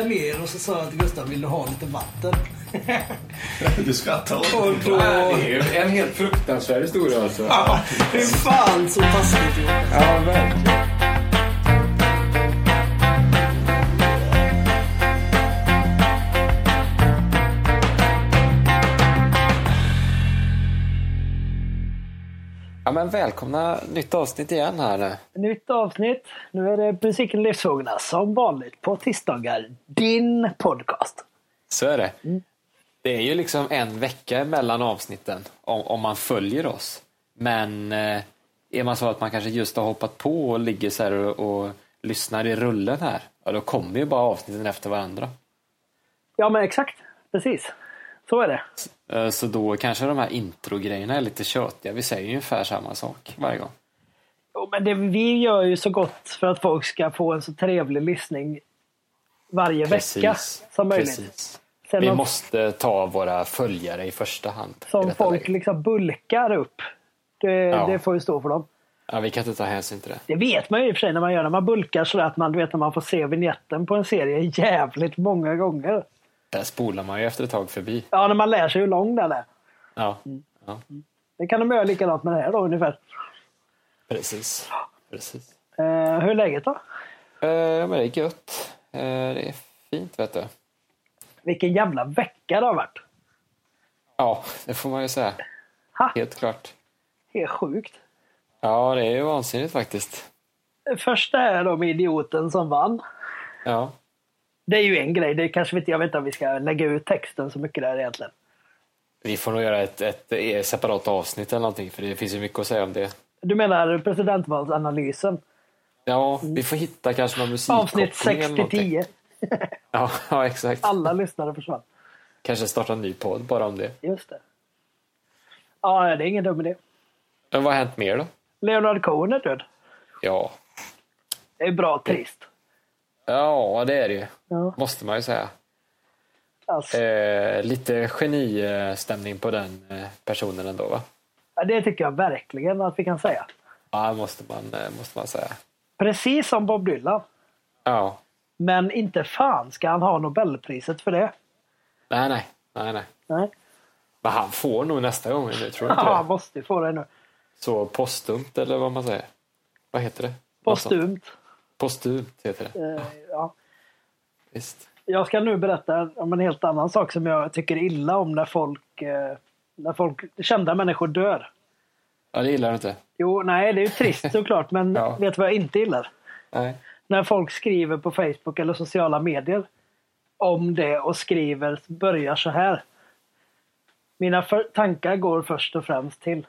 Och så gick jag ner och så sa jag till Gustav, vill du ha lite vatten? Du skrattar åt då... Det är en helt fruktansvärd historia alltså. Ja, Fy fan så taskigt gjort. Ja, verkligen. Ja, men välkomna nytt avsnitt igen här nu. Nytt avsnitt. Nu är det Musiken Livsfrågorna som vanligt på tisdagar. Din podcast. Så är det. Det är ju liksom en vecka mellan avsnitten om, om man följer oss. Men eh, är man så att man kanske just har hoppat på och ligger så här och, och lyssnar i rullen här, ja, då kommer ju bara avsnitten efter varandra. Ja men exakt. Precis. Så är det. Eh, Så då kanske de här introgrejerna är lite tjötiga. Vi säger ju ungefär samma sak varje gång. Jo, men det, vi gör ju så gott för att folk ska få en så trevlig lyssning varje vecka som möjligt. Precis. Sen Vi om, måste ta våra följare i första hand. som folk läget. liksom bulkar upp. Det, Ja. det får ju stå för dem. Ja, vi kan inte ta hänsyn till det. Det vet man ju i och för sig när man gör när man bulkar så att man vet när man får se vignetten på en serie jävligt många gånger. Där spolar man ju efter ett tag förbi. Ja, när man lär sig hur lång den är. Ja, Mm. ja Det kan de göra likadant med det här då ungefär. precis. precis. Eh, hur är läget då? Eh, men det är gött. Eh, det är fint, vet du. Vilken jävla vecka det har varit. Ja, det får man ju säga. Ha, Helt klart. helt sjukt. Ja, det är ju vansinnigt faktiskt. Först här då med idioten som vann. Ja, Det är ju en grej. Det kanske vi inte, jag vet inte om vi ska lägga ut texten så mycket där egentligen. vi får nog göra ett, ett, eh, separat avsnitt eller någonting, för det finns ju mycket att säga om det. Du menar presidentvalsanalysen? Ja, vi får hitta kanske någon musikkoppling Avsnitt 6 eller till någonting. 10. Ja, ja, exakt. Alla lyssnare försvann. Kanske starta en ny podd bara om det. Just det. Ja, det är ingen dum idé. Men vad har hänt mer då? Leonard Cohen är död. Ja, Det är bra trist. Ja det är det ju. Ja, Måste man ju säga. alltså, Eh, lite genistämning på den eh, personen ändå va? ja, det tycker jag verkligen att vi kan säga. Ja, måste man, eh, måste man säga. Precis som Bob Dylan. Ja. Men inte fan ska han ha Nobelpriset för det. Nej, nej, nej, nej. Nej. Men han får nog nästa gång nu, tror du inte Ja, han måste få det nu. Så postumt eller vad man säger. Vad heter det? Postumt. Postumt heter det. Eh, ja. Visst. Jag ska nu berätta om en helt annan sak som jag tycker illa om när folk, eh, när folk kända människor dör. Ja, det gillar du inte. Jo, nej, det är ju trist såklart, men Ja. vet du vad jag inte gillar? Nej. När folk skriver på Facebook eller sociala medier om det och skriver, börjar så här. Mina tankar går först och främst till.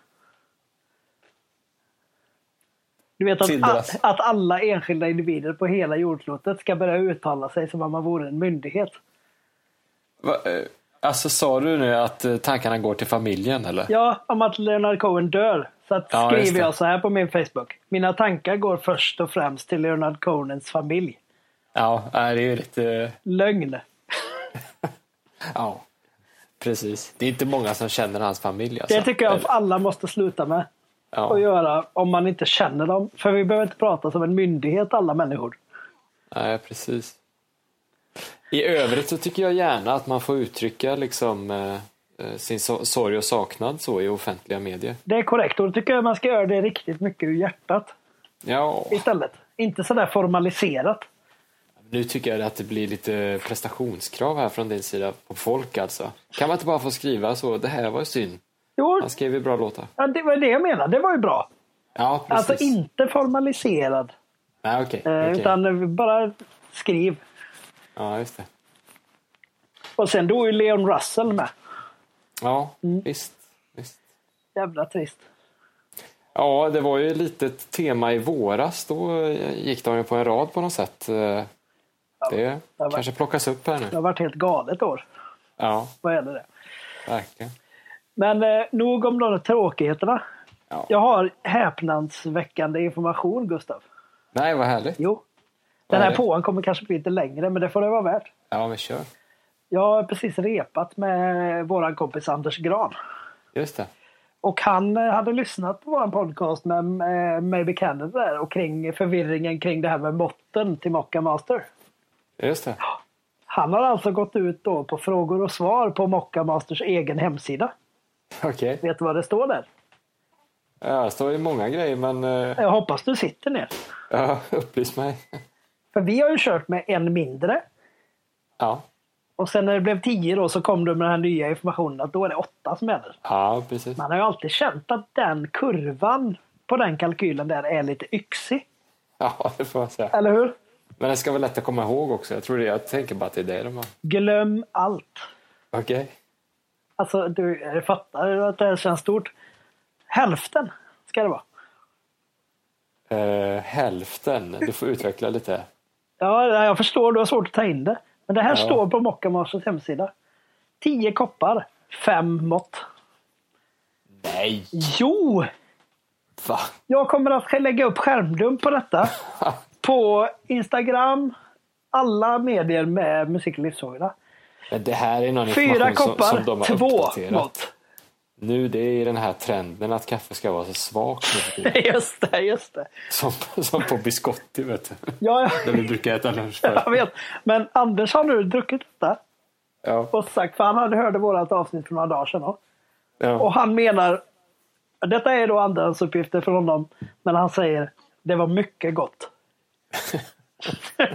Du vet att, att, att alla enskilda individer på hela jordklotet ska börja uttala sig som om man vore en myndighet. Va, eh, alltså sa du nu att eh, tankarna går till familjen eller? Ja, om att Leonard Cohen dör. Så att Ja, skriver jag så här på min Facebook. Mina tankar går först och främst till Leonard Cohens familj. Ja, det är ju lite... Lögn. Ja, precis. Det är inte många som känner hans familj. Alltså. Det tycker jag att alla måste sluta med. Ja. att göra om man inte känner dem. För vi behöver inte prata som en myndighet alla människor. Nej, precis. I övrigt så tycker jag gärna att man får uttrycka liksom eh, eh, sin so- sorg och saknad så i offentliga medier. Det är korrekt och då tycker jag man ska göra det riktigt mycket ur hjärtat Ja, istället. Inte sådär formaliserat. nu tycker jag att det blir lite prestationskrav här från din sida på folk alltså. Kan man inte bara få skriva så, det här var ju synd. Jo, Han skrev ju bra låtar. ja, det var det jag menade. Det var ju bra. Ja, precis. Alltså inte formaliserad. Nej, okej. Eh, okej. Utan bara skriv. Ja, just det. Och sen då är Leon Russell med. Ja, Mm. visst. visst. Jävla trist. Ja, det var ju litet tema i våras. Då eh, gick de ju på en rad på något sätt. Eh, Det var- kanske plockas upp här Det nu. har varit helt galet år. Ja, Vad är det? det? verkligen. Men eh, nog om de tråkigheterna. Ja. Jag har häpnadsväckande information Gustav. Nej, vad härligt. Jo. Vad Den är här påan kommer kanske bli lite längre men det får det vara värt. Ja, men kör. Jag har precis repat med våran kompis Anders Gran. Just det. Och han eh, hade lyssnat på våran podcast med eh, Maybe Canada där och kring förvirringen kring det här med måtten till Mocca Master. Just det. Han har alltså gått ut då på frågor och svar på Mocka Masters egen hemsida. Okej. Vet du vad det står där? Ja, det står ju många grejer men eh, Jag hoppas du sitter ner. ja, upplys mig. För vi har ju kört med en mindre. Ja, Och sen när det blev 10 då så kom du med den här nya informationen att då är det 8 som gäller. ja precis. Man har ju alltid känt att den kurvan på den kalkylen där är lite yxig. Ja, det får man säga. Eller hur? Men det ska vara lätt att komma ihåg också. Jag tror det, jag tänker bara att det är det de har. Glöm allt. Okej. Alltså, du jag fattar att det här känns stort. Hälften ska det vara. Eh, hälften. Du får utveckla lite. Ja, jag förstår. Du har svårt att ta in det. Men det här Ja. står på Mockamasters hemsida. 10 koppar, 5 mått. Nej! Jo! Va? Jag kommer att lägga upp skärmdump på detta. På Instagram, alla medier med musik och livsfrågorna. Men det här är någon Fyra information som, koppar, som de har två uppdaterat. mått. Nu det är den här trenden att kaffe ska vara så svagt. Just det, just det. som, som på biscotti vet du. Ja, Där vi brukar äta lunch för. jag vet. Men Anders har nu druckit detta. Ja. Och sagt, för han hade hörde vårat avsnitt för några dagar sedan. då. Ja. Och han menar, detta är då andrahandsuppgifter från honom, men han säger det var mycket gott.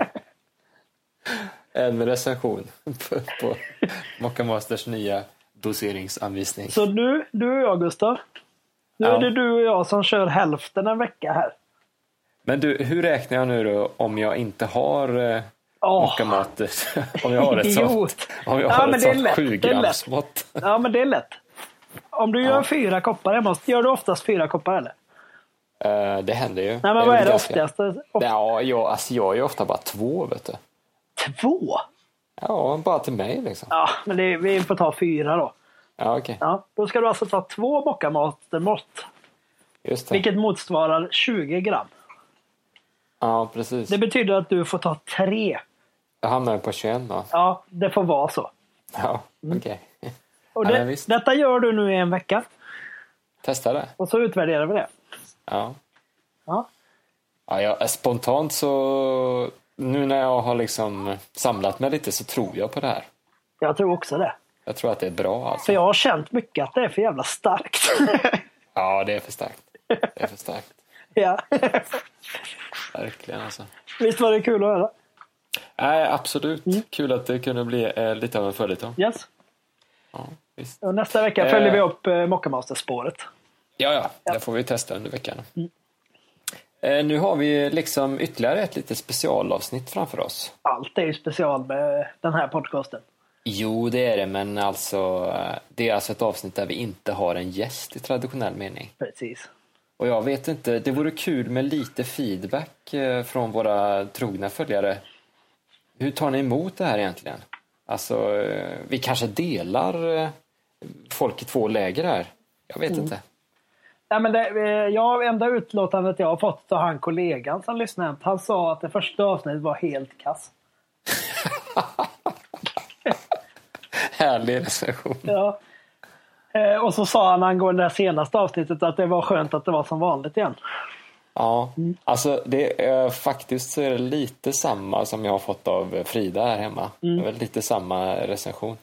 En recension på, på Mocca Masters nya doseringsanvisning. Så nu, du och jag Gustav. Nu Ja. är det du och jag som kör hälften en vecka här. Men du, hur räknar jag nu då om jag inte har eh, Åh. Mocca Master? om jag har ett sånt, om jag Ja, har men ett är sånt lätt, 7 det är lätt. grams mått. Ja, men det är lätt. Om du gör fyra koppar hemma, gör du oftast fyra koppar eller? Eh, det händer ju. Nej, men Jag vad är är det ganska- oftast? Of- Ja, jag, alltså jag är ofta bara två vet du. Två? Ja, bara till mig liksom. Ja, men det, vi får ta fyra då. Ja, okej. Ja, då ska du alltså ta två mockamastermått. Just det. Vilket motsvarar 20 gram. Ja, precis. Det betyder att du får ta tre. Jag hamnar på 21 då. Ja, det får vara så. Ja, Mm. okej. Och Ja, det, men visst. detta gör du nu i en vecka. Testa det. Och så utvärderar vi det. Ja. Ja. Ja, jag, spontant så, nu när jag har liksom samlat mig lite så tror jag på det här. Jag tror också det. Jag tror att det är bra alltså. För jag har känt mycket att det är för jävla starkt. Ja, det är för starkt. Det är för starkt. ja. Verkligen alltså. Visst var det kul att höra? Nej, absolut. Mm. Kul att det kunde bli eh, lite av en följetong. Yes. Ja, nästa vecka följer Eh. vi upp eh, Mockamaster-spåret. Ja, ja, det får vi testa under veckan. Eh, nu har vi liksom ytterligare ett litet specialavsnitt framför oss. Allt är ju special med den här podcasten. Jo, det är det, men alltså eh, det är alltså ett avsnitt där vi inte har en gäst i traditionell mening. Precis. Och jag vet inte, det vore kul med lite feedback eh, från våra trogna följare. Hur tar ni emot det här egentligen? Alltså, eh, vi kanske delar eh, folk i två läger här. Jag vet inte. Ja, men det, eh, jag, enda utlåtandet jag har fått av han kollegan som lyssnade, han sa att det första avsnittet var helt kass. Härlig recension. Ja. Eh, och så sa han angående det senaste avsnittet att det var skönt att det var som vanligt igen. Ja, alltså det är faktiskt så är det lite samma som jag har fått av Frida här hemma. Väl lite samma recension.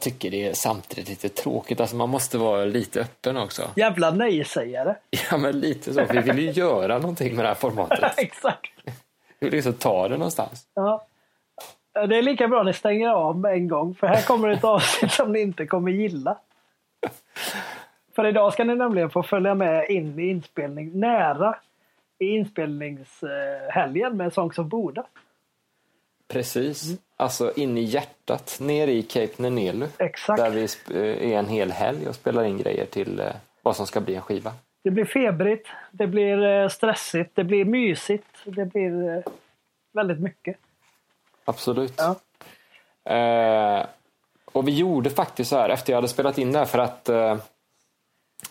Jag tycker det är samtidigt lite tråkigt, alltså man måste vara lite öppen också. Jävla nej-sägare. Ja men lite så, vi vill ju göra någonting med det här formatet. Exakt. Vi vill liksom ta det någonstans. Ja. Det är lika bra att ni stänger av med en gång för här kommer ett avsnitt som ni inte kommer gilla. För idag ska ni nämligen få följa med in i inspelning, nära i inspelningshelgen med Songs of Boda. Precis. Alltså in i hjärtat, ner i Cape Nenelu. Exakt. Där vi eh, är en hel helg och spelar in grejer till eh, vad som ska bli en skiva. Det blir febrigt, det blir eh, stressigt, det blir mysigt, det blir väldigt mycket. Absolut. Ja. Eh, och vi gjorde faktiskt så här efter jag hade spelat in det här för att eh,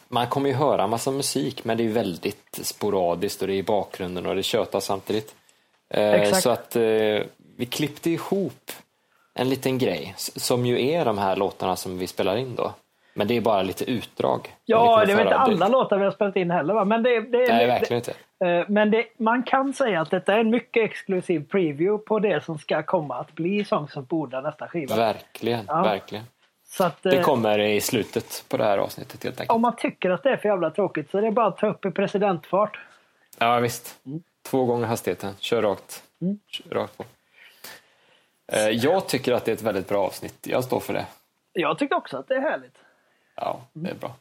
man kommer ju höra massa musik men det är väldigt sporadiskt och det är i bakgrunden och det tjötar samtidigt. Eh, Exakt. så att vi klippte ihop en liten grej som ju är de här låtarna som vi spelar in då. Men det är bara lite utdrag. Ja, det är väl inte alla låtar vi har spelat in heller va? Men det, det är... Nej, det- verkligen inte. Eh, Men det, man kan säga att detta är en mycket exklusiv preview på det som ska komma att bli Songs of Boda nästa skiva. Verkligen, Ja. verkligen. Så att, Det eh, kommer i slutet på det här avsnittet helt enkelt. om man tycker att det är för jävla tråkigt så det är bara att ta upp i presidentfart. Ja, visst. Mm. Två gånger hastigheten. Kör rakt. Kör rakt på. Eh, Jag tycker att det är ett väldigt bra avsnitt. Jag står för det. Jag tycker också att det är härligt. Ja, det är bra.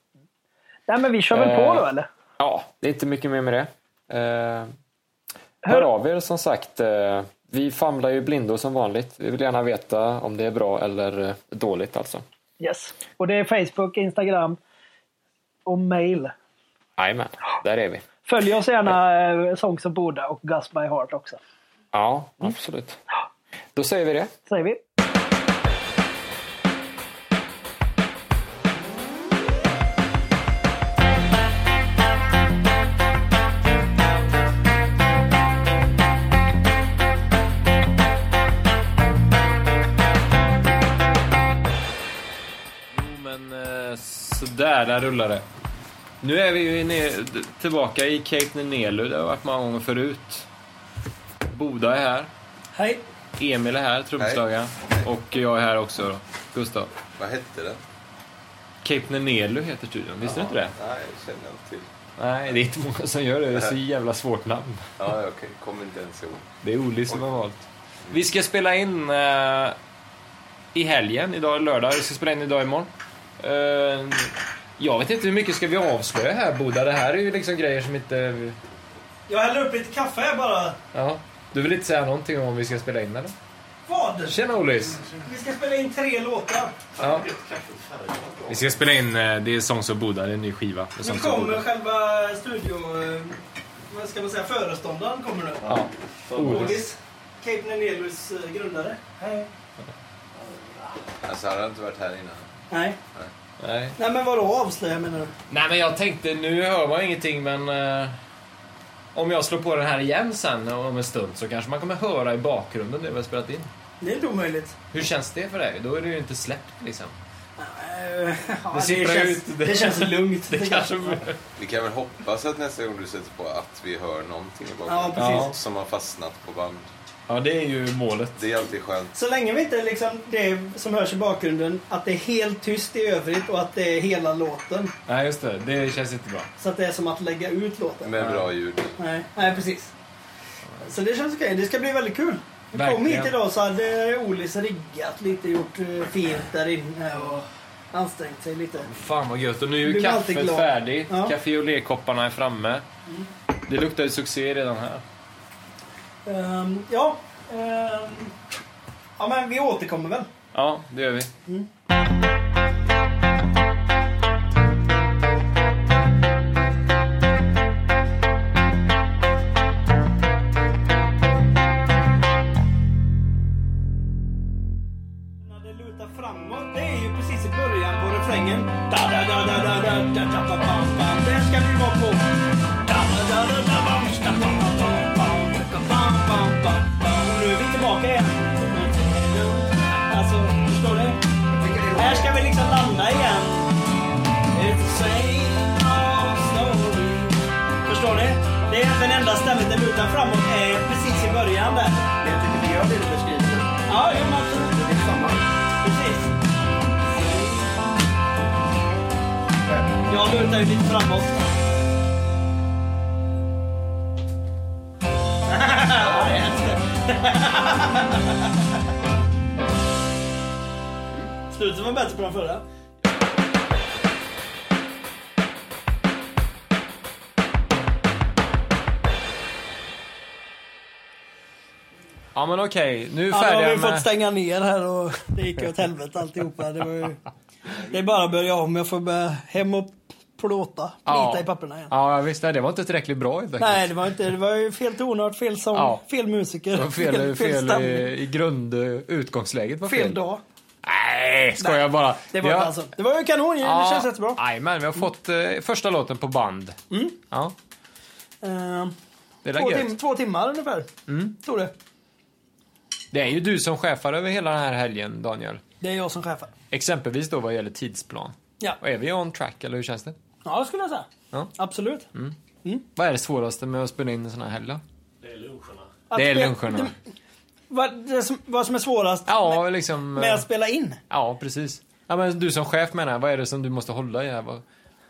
Nej men vi kör väl på Eh, då eller? Ja, det är inte mycket mer med det. Eh, hör av er som sagt. Eh, vi famlar ju blindo som vanligt. Vi vill gärna veta om det är bra eller eh, dåligt alltså. Yes. Och det är Facebook, Instagram och mail. Jajamän, där är vi. Följ oss gärna eh, Songs of Boda och Gus by Heart också. Ja, absolut. Då säger vi det. Säger vi. Jo, men eh, sådär, där rullar det. Nu är vi ju ner, tillbaka i Cape Nenelu. Det har varit många gånger förut. Boda är här. Hej. Emil är här, trumslagaren. Och jag är här också, då. Gustav. Vad hette den? Cape Nenelu heter studion, visste du inte det? Nej, jag känner inte till. Nej, det är inte många som gör det. Det är så jävla svårt namn. Ja, okej. Kommer inte ens ihåg. Det är Oli som har valt. Vi ska spela in eh, i helgen. Idag är lördag. Vi ska spela in idag imorgon. Eh, jag vet inte hur mycket ska vi avslöja här, Boda? Det här är ju liksom grejer som inte... Jag häller upp lite kaffe här bara. Ja. Du vill inte säga någonting om vi ska spela in eller? Vad? Tjena Olis! Vi ska spela in tre låtar. Ja. Vi ska spela in, eh, det är Songs of Boda, det är en ny skiva. med Nu Songs of kommer själva studio... eh, Vad ska man säga? Föreståndaren kommer nu. Ja. Olis. Olis. Cape Nenelus eh, grundare. Hej. Alltså, han har inte varit här innan. Nej. Nej. Nej men vadå avslöja menar du? Nej men jag tänkte, nu hör man ingenting men... Eh, om jag slår på den här igen sen om en stund så kanske man kommer höra i bakgrunden det vi har spelat in. Det är inte omöjligt. Hur känns det för dig? Då är det ju inte släppt liksom. Eh, ja, Det sipprar känns, ut. det känns lugnt. Det kanske... Vi kan väl hoppas att nästa gång du sätter på att vi hör någonting i Ja, bakgrunden. precis. Som har fastnat på band. Ja, det är ju målet. Det är alltid skönt. Så länge vi inte liksom det som hörs i bakgrunden, att det är helt tyst i övrigt och att det är hela låten. Nej, just det. Det känns inte bra. Så att det är som att lägga ut låten. Med bra ljud. Nej, nej precis. Så det känns okej. Det ska bli väldigt kul. Vi kom hit idag så hade Olis riggat lite, gjort eh, fint där inne och ansträngt sig lite. Fan vad gött. Och nu är kaffet färdigt. Ja. Mm. Café och lekopparna är framme. Det luktar ju succé redan här. Ehm, ja. ehm, ja, men vi återkommer väl. Ja, det gör vi. När lutar ju lite framåt. Slutet var bättre på den förra. Ja men okej, nu är vi Ja, nu har färdiga vi fått med... stänga ner här och det gick ju åt helvete alltihopa. Det, var ju... det är bara att börja om. Jag får börja hem och plåta. Plita Ja. i papperna igen. Ja visst, nej, det var inte tillräckligt bra helt enkelt. Nej, det var inte. Det var ju fel tonart, fel sång, Ja. fel musiker. Det var fel, fel, stämning. i, i grund... Utgångsläget var fel. fel dag. Nej, skojar jag bara. Det var, har- alltså, det var ju kanon ju. Det känns jättebra. Jajamän, vi har fått eh, första låten på band. Ja, Eh, det två, tim två timmar ungefär. Mm. Tog det. Det är ju du som chefar över hela den här helgen, Daniel. Det är jag som chefar. Exempelvis då vad gäller tidsplan. Ja. Och är vi on track, eller hur känns det? Ja, det skulle jag säga. Ja. Absolut. Vad är det svåraste med att spela in en sån här helg då? Att Det är luncherna. det- Vad, det som, vad som är svårast Ja, liksom... med att spela in? Ja, precis. Ja, men du som chef menar jag, vad är det som du måste hålla i här? Vad,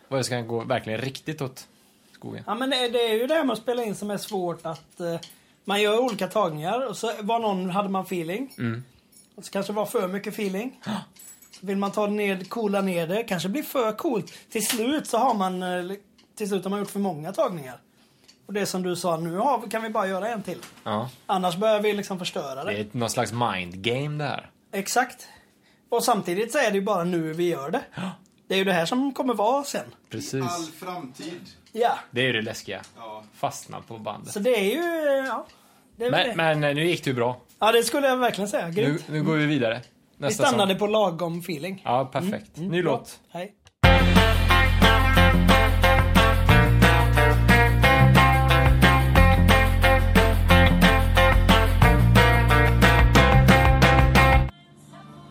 vad är det ska gå verkligen riktigt åt skogen? Ja, men det, det är ju det här med att spela in som är svårt att eh, man gör olika tagningar och så var någon, hade man feeling. Mm. Och så kanske det var för mycket feeling. Vill man ta ner, coola ner det, kanske blir för coolt. Till slut så har man, eh, till slut har man gjort för många tagningar. Och det som du sa, nu har, kan vi bara göra en till. Ja. Annars börjar vi liksom förstöra det. Det är någon slags mind game det här. Exakt. Och samtidigt så är det ju bara nu vi gör det. Det är ju det här som kommer vara sen. Precis. All framtid. Ja. Det är ju det läskiga. Ja. Fastna på bandet. Så det är ju, ja. Det är väl det. Men, men eh, nu gick det ju bra. Ja, det skulle jag verkligen säga. Nu, Grymt. nu går vi vidare. Vi stannade sång. på lagom feeling. Ja, perfekt. Ny Bra. låt. Hej.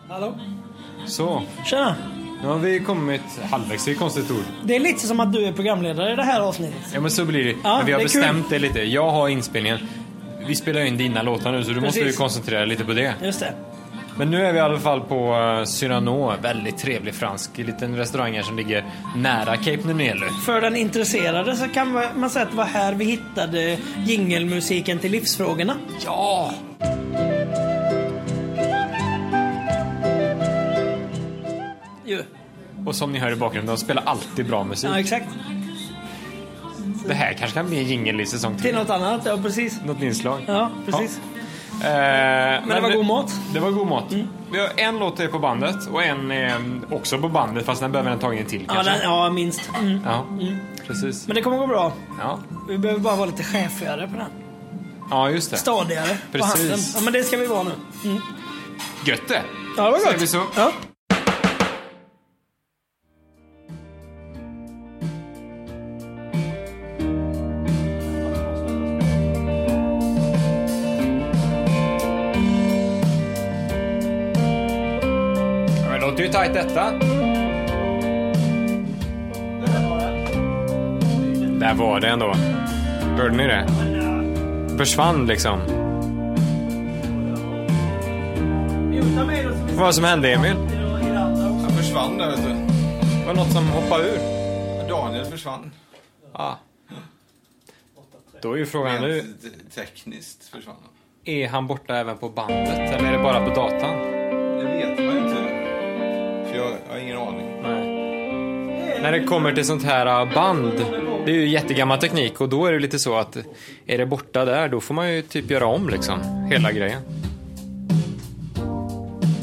Hallå? Så, Tjena! nu har vi kommit halvvägs. Det är ett konstigt ord. Det är lite som att du är programledare i det här avsnittet. Ja, men så blir det. Ja, men vi har det bestämt det lite. Jag har inspelningen. Vi spelar in dina låtar nu, så du måste ju Precis. koncentrera dig lite på det. Just det. Men nu är vi i alla fall på uh, Cyrano. Väldigt trevlig fransk liten restaurang här som ligger nära Cape Nunelu. För den intresserade så kan man- säga att det var här vi hittade jingelmusiken till livsfrågorna. Ja! Ju. Och som ni hör i bakgrunden, de spelar alltid bra musik. Ja, exakt. Det här kanske kan bli en jingel i säsong Till tre. något annat, ja precis. Något inslag. Ja, precis. Ja. Eh, men det var god mat. Mm. Det var god mat. Vi har en låt är på bandet och en är också på bandet fast den behöver en tagning till Ja, kanske. den, ja minst. Mm. Ja, precis. Men det kommer gå bra. Ja. Vi behöver bara vara lite chefigare på den. ja, just det. Stadigare på Precis. handen. Ja, men det ska vi vara nu. Gött det. Ja, det var Säger gott. vi så. Ja. Ju tajt detta. Där var det ändå. Hörde ni det? Försvann liksom. Vad var det som hände Emil? Han försvann där vet du. Det var något som hoppade ur. Daniel försvann. Ja. Då är ju frågan nu, tekniskt försvann han. är han borta även på bandet eller är det bara på datan? För jag, jag har ingen aning. Nej. När det kommer till sånt här uh, band, det är ju jättegammal teknik och då är det lite så att är det borta där, då får man ju typ göra om liksom, hela grejen.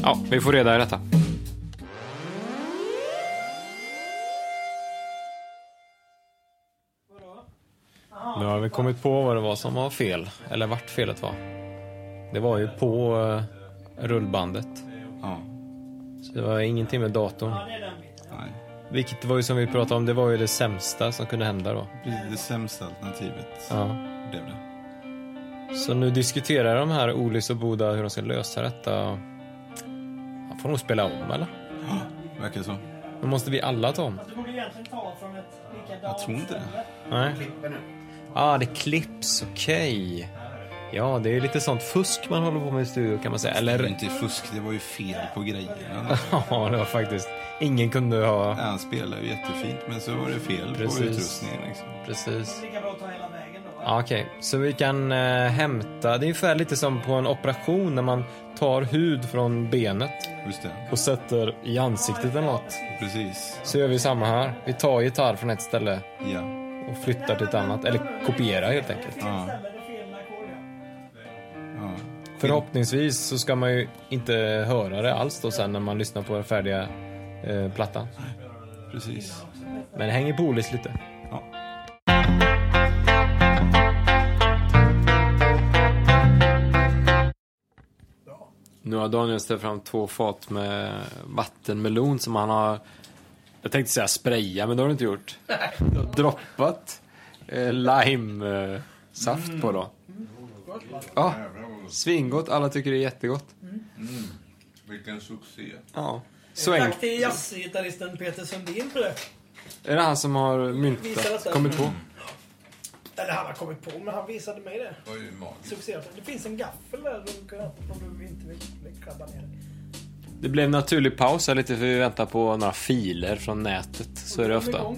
Ja, vi får reda i detta. Nu har vi kommit på vad det var som var fel, eller vart felet var. Det var ju på uh, rullbandet. Ja. Så det var ingenting med datorn. Nej. Vilket var ju som vi pratade om, det var ju det sämsta som kunde hända då. Det är det sämsta alternativet. Ja. Blev det. Så nu diskuterar de här Olis och Boda hur de ska lösa detta. Man får nog spela om eller? Verkar så. Men måste vi alla ta om? Du borde egentligen ta från ett likadant Jag tror inte det. Nej. Ja, ah, det klipps, okej. Ja, det är ju lite sånt fusk man håller på med i studio kan man säga. Det var Eller? inte fusk, det var ju fel på grejerna. Ja, det var faktiskt. Ingen kunde ha... Han spelar ju jättefint, men så var det fel Precis. på utrustningen. Liksom. Precis. Lika bra att ta hela vägen då. Ja, Okej, så vi kan eh, hämta, det är ungefär lite som på en operation när man tar hud från benet Just det. och sätter i ansiktet eller något. Precis. Så gör vi samma här. Vi tar gitarr från ett ställe Ja. och flyttar till ett annat. Eller kopierar helt enkelt. Ja. Förhoppningsvis så ska man ju inte höra det alls då sen när man lyssnar på den färdiga eh, plattan. Precis. Men det hänger på Olis lite. Ja. Nu har Daniel ställt fram två fat med vattenmelon som han har... Jag tänkte säga spraya, men det har du inte gjort. Du har droppat eh, lime-saft på då. Ja, svingott. Alla tycker det är jättegott. Vilken succé. Ja. Så Tack till jazzgitarristen Peter Sundin för det. Är det han som har myntat, kommit på? Eller han har kommit på, men han visade mig det. Magiskt. Succé. Det finns en gaffel där du kan, om du inte vill, vill krabba ner. Det blev en naturlig paus här lite för vi väntar på några filer från nätet. Så är det ofta.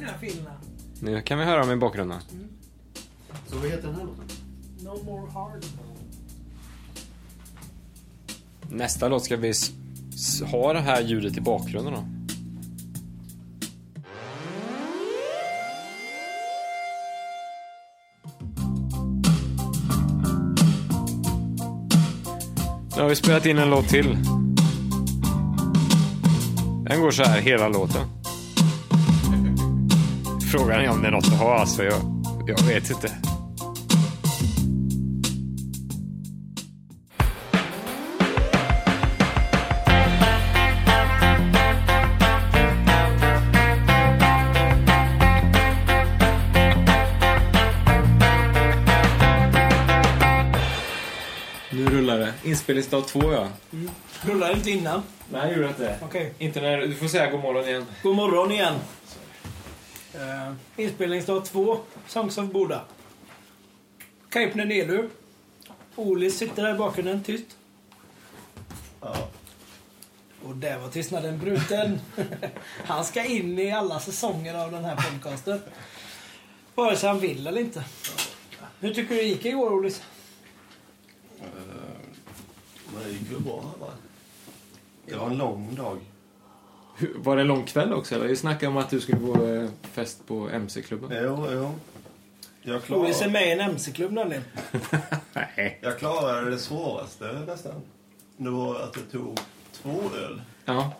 Nu kan vi höra dem i bakgrunden. Så vad heter den här låten? No more hard. Nästa låt ska vi ha det här ljudet i bakgrunden då. Nu har vi spelat in en låt till. Den går så här hela låten. Frågan är om det är något att ha alltså. Jag, jag vet inte. Inspelningsdag två ja. Rullar inte innan. Nej, gjorde inte. Okej. Inte när du får säga god morgon igen. God morgon igen. Uh, inspelningsdag två, Songs of Boda. Cape Nelu. Olis sitter där i bakgrunden, tyst. Ja. Och där var tystnaden bruten. Han ska in i alla säsonger av den här podcasten. Vare sig han vill eller inte. Hur tycker du det gick igår, Olis? Men det gick ju bra va? Det var en lång dag. Var det en lång kväll också? Eller? Vi snackade om att du skulle gå eh, fest på MC-klubben. Jo, jo. Jag klarade, med i en MC-klubb nämligen. Nej. jag klarade det svåraste nästan. Det var att jag tog två öl. Ja.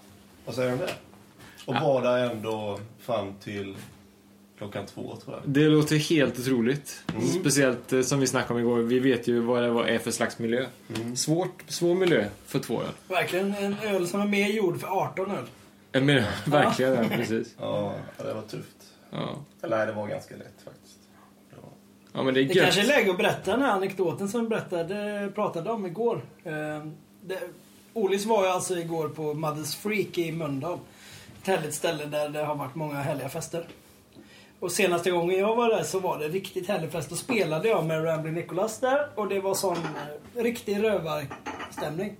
Vad säger du om det? Och var där ändå fram till klockan två tror jag. Det låter helt otroligt. Speciellt eh, som vi snackade om igår. Vi vet ju vad det var- är för slags miljö. Svårt, svår miljö för två öl. Verkligen en öl som är mer gjord för 18 öl. En miljö, verkligen. Ja, precis. Ja, det var tufft. Ja. Eller det var ganska lätt faktiskt. Det var- ja, men det är Det gött. kanske är läge att berätta den här anekdoten som vi berättade, pratade om igår. Eh, det, Olis var ju alltså igår på Mothers Freak i Mölndal. Ett härligt ställe där det har varit många härliga fester. Och senaste gången jag var där så var det riktigt härlig fest. Då spelade jag med Rambling Nicholas där och det var sån eh, riktig rövarstämning.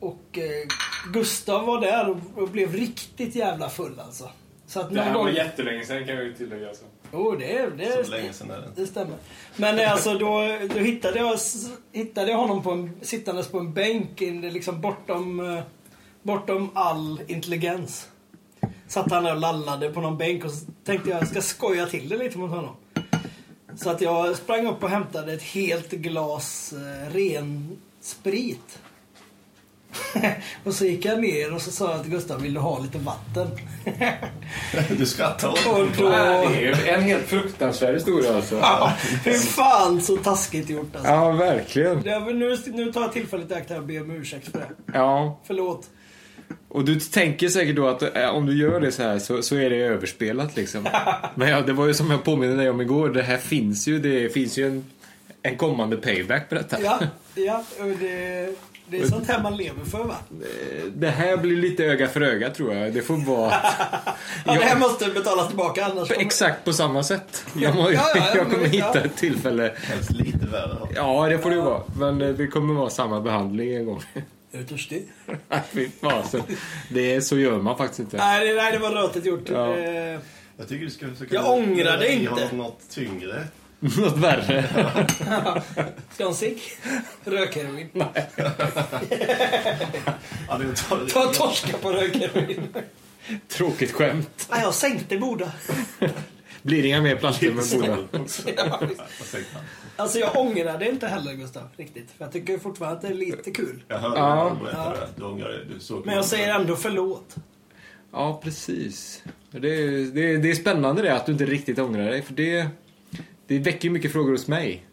Och eh, Gustav var där och, och blev riktigt jävla full alltså. Så att någon gång... jättelänge sedan kan jag ju tillägga. Alltså. Jo, det, det, Så länge sedan är det. det stämmer. Men eh, alltså då, då hittade, jag, hittade jag honom på en, sittandes på en bänk in, liksom bortom, eh, bortom all intelligens. Satt han där och lallade på någon bänk och så tänkte jag jag ska skoja till det lite mot honom. Så att jag sprang upp och hämtade ett helt glas eh, ren sprit. och så gick jag ner och så sa jag till Gustav, vill du ha lite vatten? Du skrattar åt då... Det är en helt fruktansvärd historia alltså. Ja, hur fan så taskigt gjort alltså. Ja, verkligen. Är- nu, nu tar jag tillfället i akt här och ber om ursäkt för det. Ja. Förlåt. Och du tänker säkert då att eh, om du gör det så här så, så är det överspelat liksom. Men ja, det var ju som jag påminner dig om igår. Det här finns ju. Det finns ju en, en kommande payback på detta. Ja, ja och det, det är sånt här man lever för va? Det här blir lite öga för öga tror jag. Det får vara Ja, det här måste betalas tillbaka annars kommer... exakt på samma sätt. Jag, må, Ja, ja, ja, jag kommer men- hitta ja. ett tillfälle. Helst lite värre. Ja, det får det vara. Men eh, det kommer vara samma behandling en gång. Är du törstig? Nej, fy fasen. Det är, så gör man faktiskt inte. Nej, det, nej, det var rötet gjort. Ja. Eh, Jag tycker du ska försöka... Jag ångrar det inte. något tyngre. Något värre. Ska han cigg? Rökheroin? Ja, tar det. Ta torska på rökheroin. Tråkigt skämt. Nej, jag sänkte Boda. Blir inga mer plattor med Boda. Ja, alltså jag ångrar det inte heller Gustav, riktigt. För jag tycker fortfarande att det är lite kul. Jag hörde Ja. när du berättade det. Du ångrar det. Du såg Men jag säger ändå förlåt. Ja, precis. Det är, det, är, det är spännande det att du inte riktigt ångrar dig. För det, det väcker ju mycket frågor hos mig.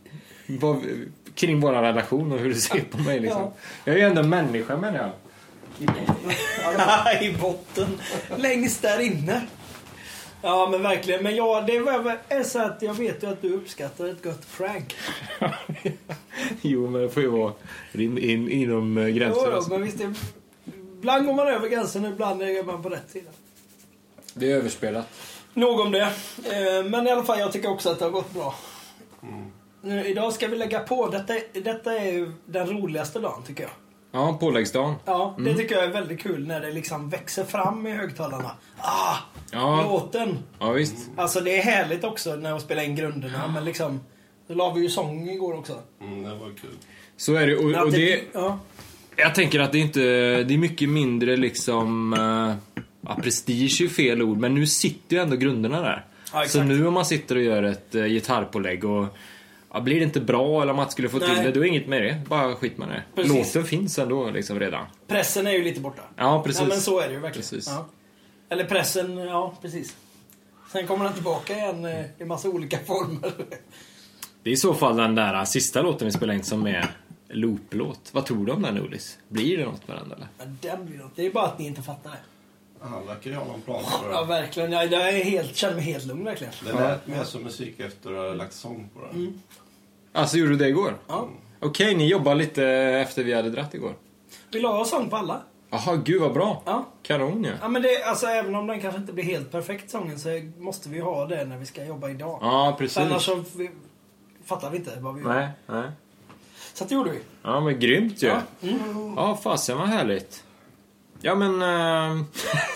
Vad, kring vår relation och hur du ser på mig liksom. Ja. Jag är ju ändå människa menar jag. I botten. Längst där inne. Ja men verkligen. Men ja, det är så att jag vet ju att du uppskattar ett gott prank. Jo, men det får ju vara in, in, inom eh, Jo, gränser. då, alltså. men visst, ibland går man över gränsen, ibland är man på rätt sida. Det är överspelat. Nog om det. Eh, Men i alla fall, jag tycker också att det har gått bra. Nu, idag ska vi lägga på. Detta, detta är ju den roligaste dagen, tycker jag. Ja, påläggsdagen. Ja, det tycker jag är väldigt kul när det liksom växer fram i högtalarna. Ah, Ja, låten! ja visst. Alltså det är härligt också när de spelar in grunderna, men liksom... Då la vi ju sång igår också. Mm, det var kul. Så är det. Och, och det, ja. jag tänker att det inte... Det är mycket mindre liksom... Ja, prestige är fel ord, men nu sitter ju ändå grunderna där. Ja, så nu om man sitter och gör ett uh, gitarrpålägg och... Ja, blir det inte bra eller om man skulle få till det, då är inget med det. Bara skit med det. Precis. Låten finns ändå liksom redan. Pressen är ju lite borta. Ja, precis. Ja, men så är det ju verkligen. Precis. Ja. Eller pressen, ja precis. Sen kommer den tillbaka igen eh, i massa olika former. Det är i så fall den där sista låten vi spelade in som är looplåt. Vad tror du om den Ullis? Blir det något med den eller? Men den blir något. Det är bara att ni inte fattar det. Han verkar ju ha någon plan för Ja, det. verkligen. Jag, jag är helt, känner mig helt lugn verkligen. Det lät mer som musik efter att hade lagt sång på den. Alltså gjorde du det igår? Ja. Okej, ni jobbar lite efter vi hade dratt igår. Vill du ha sång på alla? Jaha, gud vad bra. Ja. Kanon ju. Ja men det, alltså även om den kanske inte blir helt perfekt sången så måste vi ha det när vi ska jobba idag. Ja, För precis. annars så vi, fattar vi inte vad vi gör. Nej, nej. Så att det gjorde vi. Ja, men grymt ju. Ja. Ja, Mm. fasen vad härligt. Ja, men eh,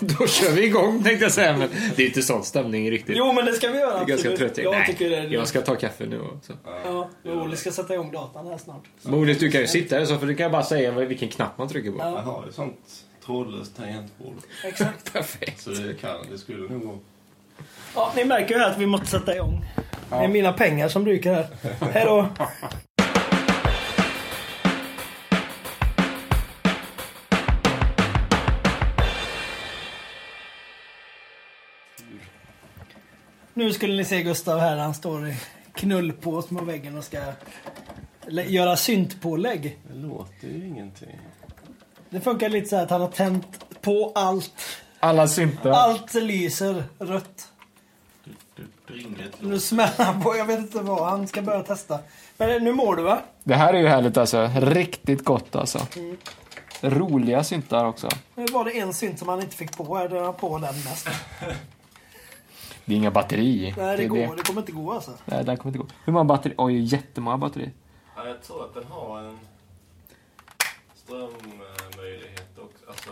då kör vi igång tänkte jag säga. Men det är inte sån stämning riktigt. Jo men det ska vi göra. jag är ganska trött. Jag Nej, tycker det. är- jag ska ta kaffe nu också. Ja, Olle ska sätta igång datan här snart. Modis, du kan ju sitta här så för du kan bara säga vilken knapp man trycker på. Ja. Jag har ju sånt trådlöst tangentbord. Exakt. Perfekt. Så det kan, det skulle nog gå. Ja, ni märker ju här att vi måste sätta igång. Det är mina pengar som ryker här. Hej Nu skulle ni se Gustav här. Han står i knullpås med väggen och ska göra syntpålägg. Det låter ju ingenting. Det funkar lite så här att han har tänt på allt. Alla syntar. Allt lyser rött. Nu smäller han på. Jag vet inte vad. Han ska börja testa. Men nu mår du va? Det här är ju härligt alltså. Riktigt gott alltså. Roliga syntar också. Nu var det en synt som han inte fick på. Är det han på den mest? Det är inga batteri. Nej, det är går. Det kommer inte gå alltså. Nej, den kommer inte gå. Hur många batteri? Oj, jättemånga batteri. Ja, jag tror att den har en strömmöjlighet också. Alltså,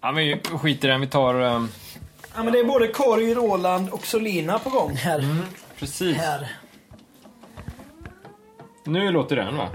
Ja, men vi skiter i den. Vi tar... ehm, Ja, men det är både Korg, Roland och Solina på gång här. precis. här. Nu låter den va?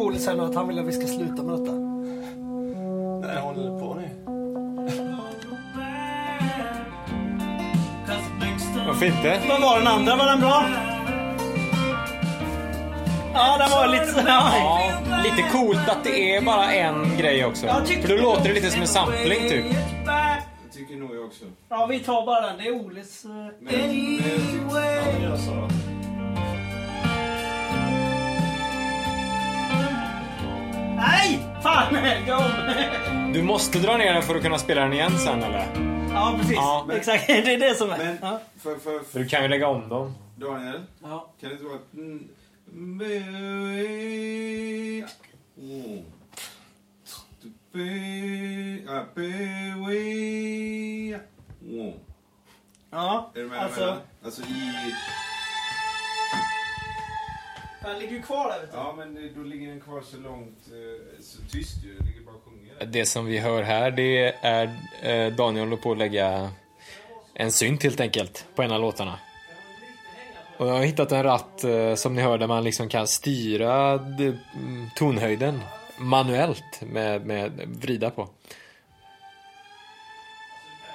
Olle sen nu att han vill att vi ska sluta med detta. Nej, håller på nu? Varför inte? Vad var den andra? Var den bra? Ja, den var lite så... Ja. Lite coolt att det är bara en grej också. För då låter det lite som en sampling typ. Det tycker nog jag också. Ja, vi tar bara den. Det är Oles... eh, Men, men Du måste dra ner den för att kunna spela den igen sen eller? Ja, precis. Ja. Exakt. Det är det som är. men Ja. för, för, För du kan ju lägga om dem. Daniel, Ja. kan det inte vara... Mm, Ja. Alltså, alltså i... Den ligger ju kvar där vet du. Ja, men det- då ligger den kvar så långt... eh, Så tyst ju. Den ligger bara och sjunger. där. Det som vi hör här det är eh, Daniel håller på att lägga en synt helt enkelt på en av låtarna. Och jag har hittat en ratt eh, som ni hör där man liksom kan styra tonhöjden manuellt med, med vrida på.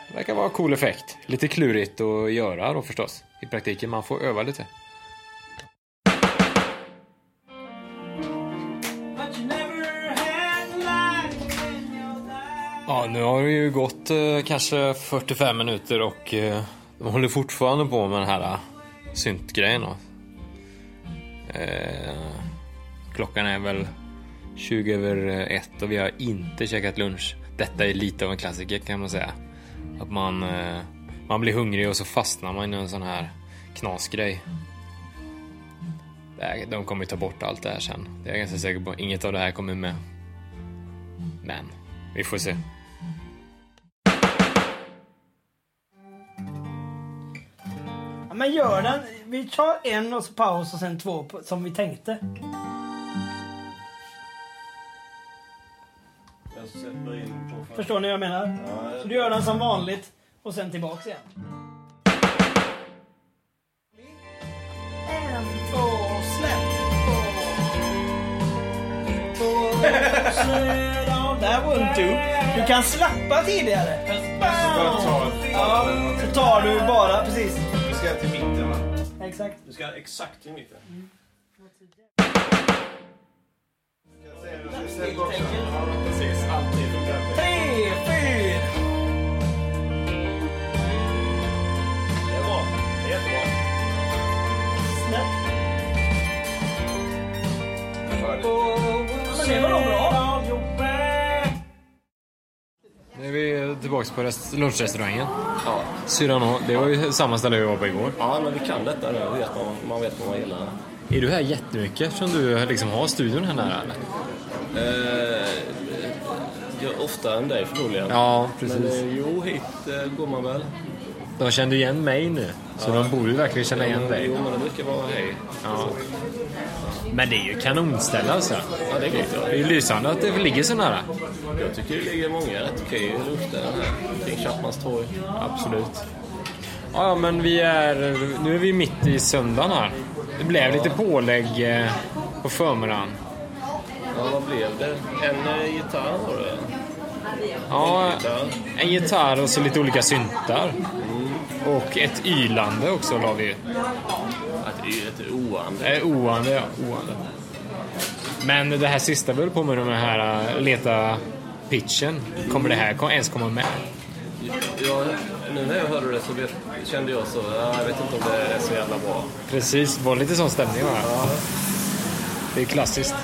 Det verkar vara en cool effekt. Lite klurigt att göra då förstås. I praktiken, man får öva lite. Ja, nu har det ju gått eh, kanske 45 minuter och eh, De håller fortfarande på med den här eh, syntgrejen. Eh, klockan är väl 20 över eh, ett och vi har inte käkat lunch. Detta är lite av en klassiker kan man säga. Att man, eh, man blir hungrig och så fastnar man i en sån här knasgrej. De kommer ju ta bort allt det här sen. Det är jag ganska säker på. Inget av det här kommer med. Men, vi får se. Men gör den. Vi tar en och så paus och sen två på- som vi tänkte. Jag sätter in på... Förstår ni vad jag menar? Ja, Så du gör den som vanligt och sen tillbaks igen. En, två, släpp. Där var en du. Du kan slappa tidigare. Ja, så tar du bara precis. Ska till mitten va? Exakt. Du ska exakt i mitten. Precis, alltid Tre, fyra. Det är bra. Det är jättebra. Men det var tillbaka på rest- lunchrestaurangen. Ja. Cyrano, det var ju samma ställe vi var på igår. Ja, men vi kan detta nu. Vet man, man vet vad man gillar. Är du här jättemycket eftersom du liksom har studion här nära? Eller? Eh, ja, oftare än dig förmodligen. Ja, Men precis. eh, jo, hit eh, går man väl. De kände igen mig nu, så de borde ju verkligen känna igen dig. Jo, men det brukar vara hej. Ja. Men det är ju kanonställe alltså. Ja, det är gott. Ja. Det är ju lysande att det ligger så nära. Jag tycker det ligger många rätt okej luften här kring Chapmans torg. Absolut. Ja, men vi är... Nu är vi mitt i söndagen här. Det blev lite pålägg eh, på förmiddagen. Ja, vad blev det? En eh, gitarr var det? Ja, en gitarr och så lite olika syntar. Och ett ylande också la vi. Det ju ett oande. Eh, oande, ja. Oande. Men det här sista vi höll på med, de här eh, leta pitchen. Kommer det här ens komma med? Ja, nu när jag hörde det så vet, kände jag så, ja, jag vet inte om det är så jävla bra. Precis, var lite sån stämning va? Det är klassiskt.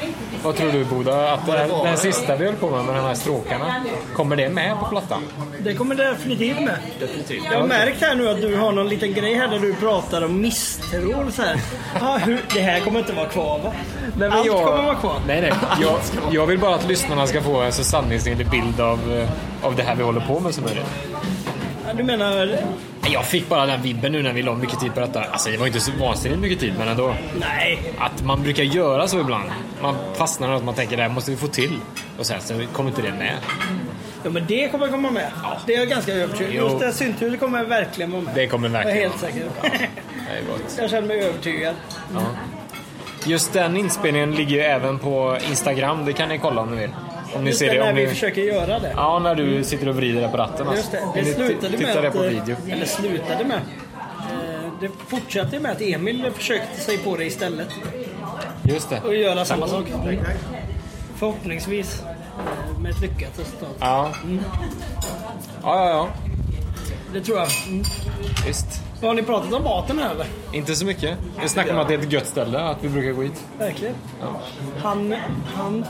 Vad tror du Boda? Att det här, den sista vi höll på med, med de här stråkarna, kommer det med på plattan? Det kommer definitivt med. Definitivt. Jag har märkt här nu att du har någon liten grej här där du pratar om misstro. Så här. Ah, hur, det här kommer inte vara kvar va? Nej, Allt kommer vara kvar. Nej, nej. Jag, jag vill bara att lyssnarna ska få en så sanningsenlig bild av, eh, av det här vi håller på med som möjligt. Ja, Du menar... Jag fick bara den vibben nu när vi la mycket tid på detta. Alltså det var inte så vansinnigt mycket tid, men ändå. Nej. Att man brukar göra så ibland. Man fastnar i något man tänker det här måste vi få till. Och sen så kommer inte det med. Ja men det kommer komma med. Det är jag ganska övertygad Jo. Just det här synthuset kommer verkligen vara med. Det kommer Jag är verkligen. helt säker. Det är gott. jag känner mig övertygad. Just den inspelningen ligger ju även på Instagram. Det kan ni kolla om ni vill. Om ni ser det, när Om vi ni... försöker göra det. Ja, när du sitter och vrider på ratten. Alltså. Just det. Det slutade med tittar det att... på eh, video. Eller slutade med. eh, Det fortsatte med att Emil försökte sig på det istället. Just det. Och göra samma sak. Förhoppningsvis eh, med ett lyckat resultat. Ja. Ja, ja, ja. Det tror jag. Mm. Visst. Har ni pratat om maten här eller? Inte så mycket. Vi snackar om att det är ett gött ställe, att vi brukar gå hit. Verkligen. Han... Han...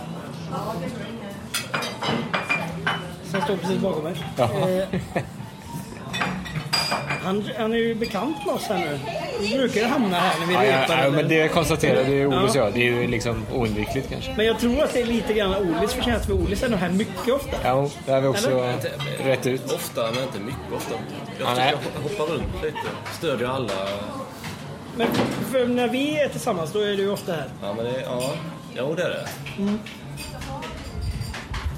Som står precis bakom mig. Eh, han, han är ju bekant med oss här nu. Vi brukar ju hamna här när vi Ja, ja, ja, men det konstaterade ju Oles Ja. jag. Det är ju liksom oundvikligt kanske. Men jag tror att det är lite grann Olis förtjänst för Olis är nog här mycket ofta. Ja, det har vi också Eller? rätt ut. Ofta, men inte mycket ofta. Jag Ja, tycker nej. jag hoppar runt lite. Stödjer alla. Men för när vi är tillsammans då är du ju ofta här. Ja, men det, ja. Jo, det är det.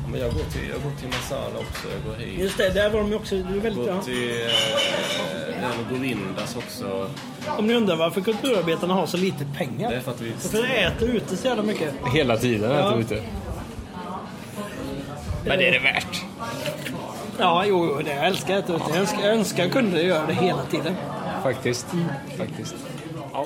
Ja, men jag går till, jag går till Masala också. Jag går hit. Just det, där var de ju också... Du är väldigt bra. Går till eh, den Govindas också. Om ni undrar varför kulturarbetarna har så lite pengar. Det är för att vi... För de äter ute så jävla mycket. Hela tiden Ja. jag ute. Men det är det värt. Ja, jo, jo, det jag älskar att äta ute. Jag önskar, jag önskar jag kunde göra det hela tiden. Faktiskt. Faktiskt. Ja.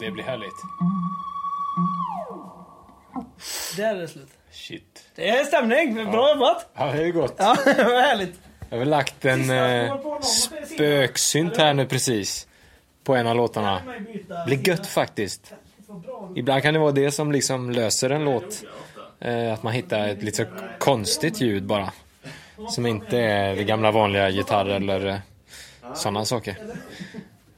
Det blir härligt. Där är det slut. Shit. Det är stämning. Bra jobbat. Ja, det är gott. Ja, det var härligt. Jag har väl lagt en eh, spöksynt här nu precis. På en av låtarna. blir gött faktiskt. Ibland kan det vara det som liksom löser en låt. Eh, att man hittar ett lite konstigt ljud bara. Som inte är det gamla vanliga gitarr eller eh, sådana saker.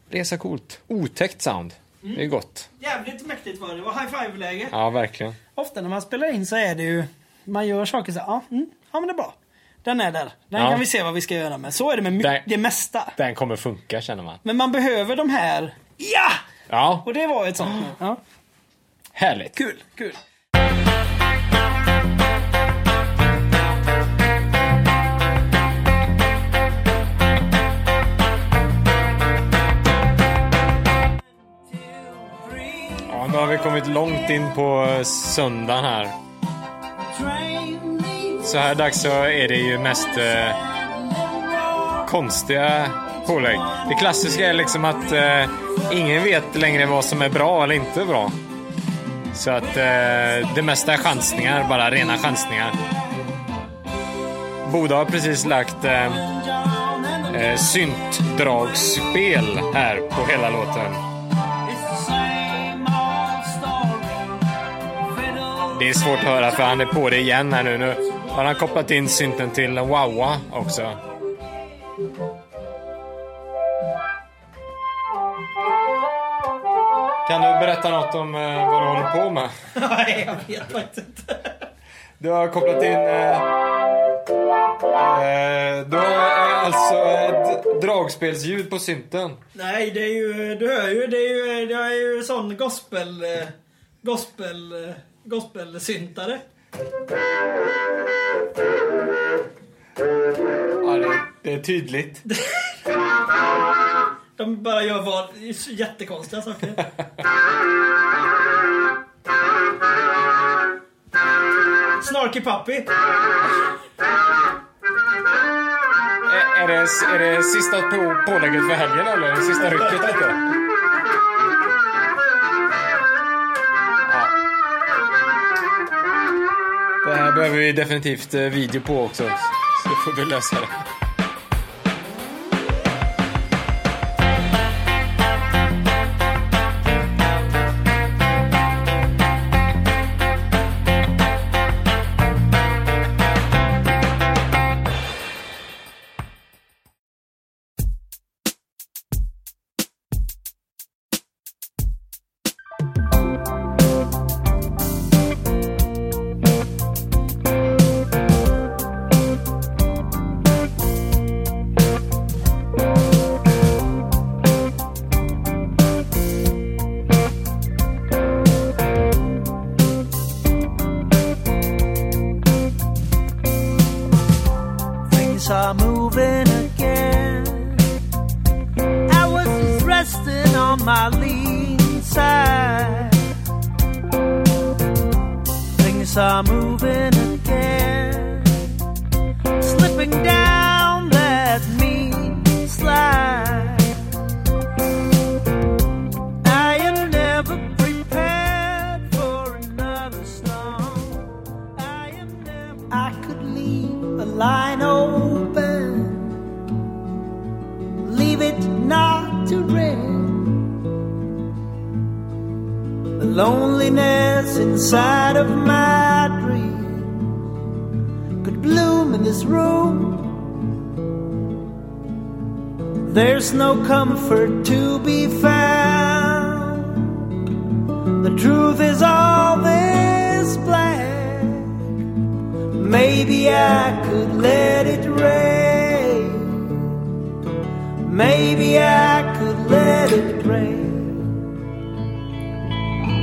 Det är så coolt. Otäckt sound. Det är gott. Jävligt mäktigt var det. Det var high five-läge. Ja, verkligen. Ofta när man spelar in så är det ju... Man gör saker så här, ja, mm, ja men det är bra. Den är där. Den Ja. kan vi se vad vi ska göra med. Så är det med Där- det mesta. Den kommer funka känner man. Men man behöver de här... Ja! Ja, Och det var ett sånt. Ja. härligt. Kul, kul. Nu har vi kommit långt in på eh, söndagen här. Så här dags så är det ju mest eh, konstiga pålägg. Det klassiska är liksom att eh, ingen vet längre vad som är bra eller inte bra. Så att eh, det mesta är chansningar, bara rena chansningar. Boda har precis lagt eh, eh, syntdragspel här på hela låten. Det är svårt att höra för han är på det igen här nu. Nu har han kopplat in synten till Wawa också. Kan du berätta något om eh, vad du håller på med? Nej, jag vet faktiskt inte. Du har kopplat in... Eh, eh, du har eh, alltså ett dragspelsljud på synten. Nej, det är ju... Du hör ju, det är ju, det är ju sån gospel... eh, Gospel... Gospelsyntare. Ja, det, det är tydligt. De bara gör vad... Jättekonstiga saker. Snarky Puppy. Är, är, det, är det sista på, pålägget för helgen eller? Sista rycket lite? Här behöver vi definitivt eh, video på också. Så får vi lösa det. There's no comfort to be found. The truth is all this black. Maybe I could let it rain. Maybe I could let it rain.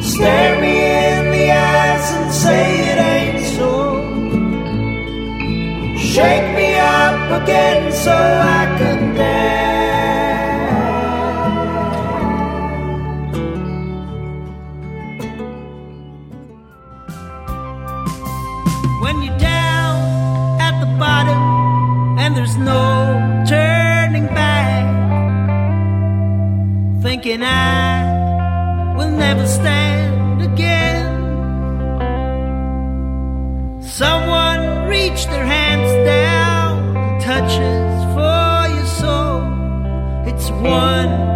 Stare me in the eyes and say it ain't so. Shake me up again so I can dance. No turning back, thinking I will never stand again. Someone reach their hands down touches for your soul. It's one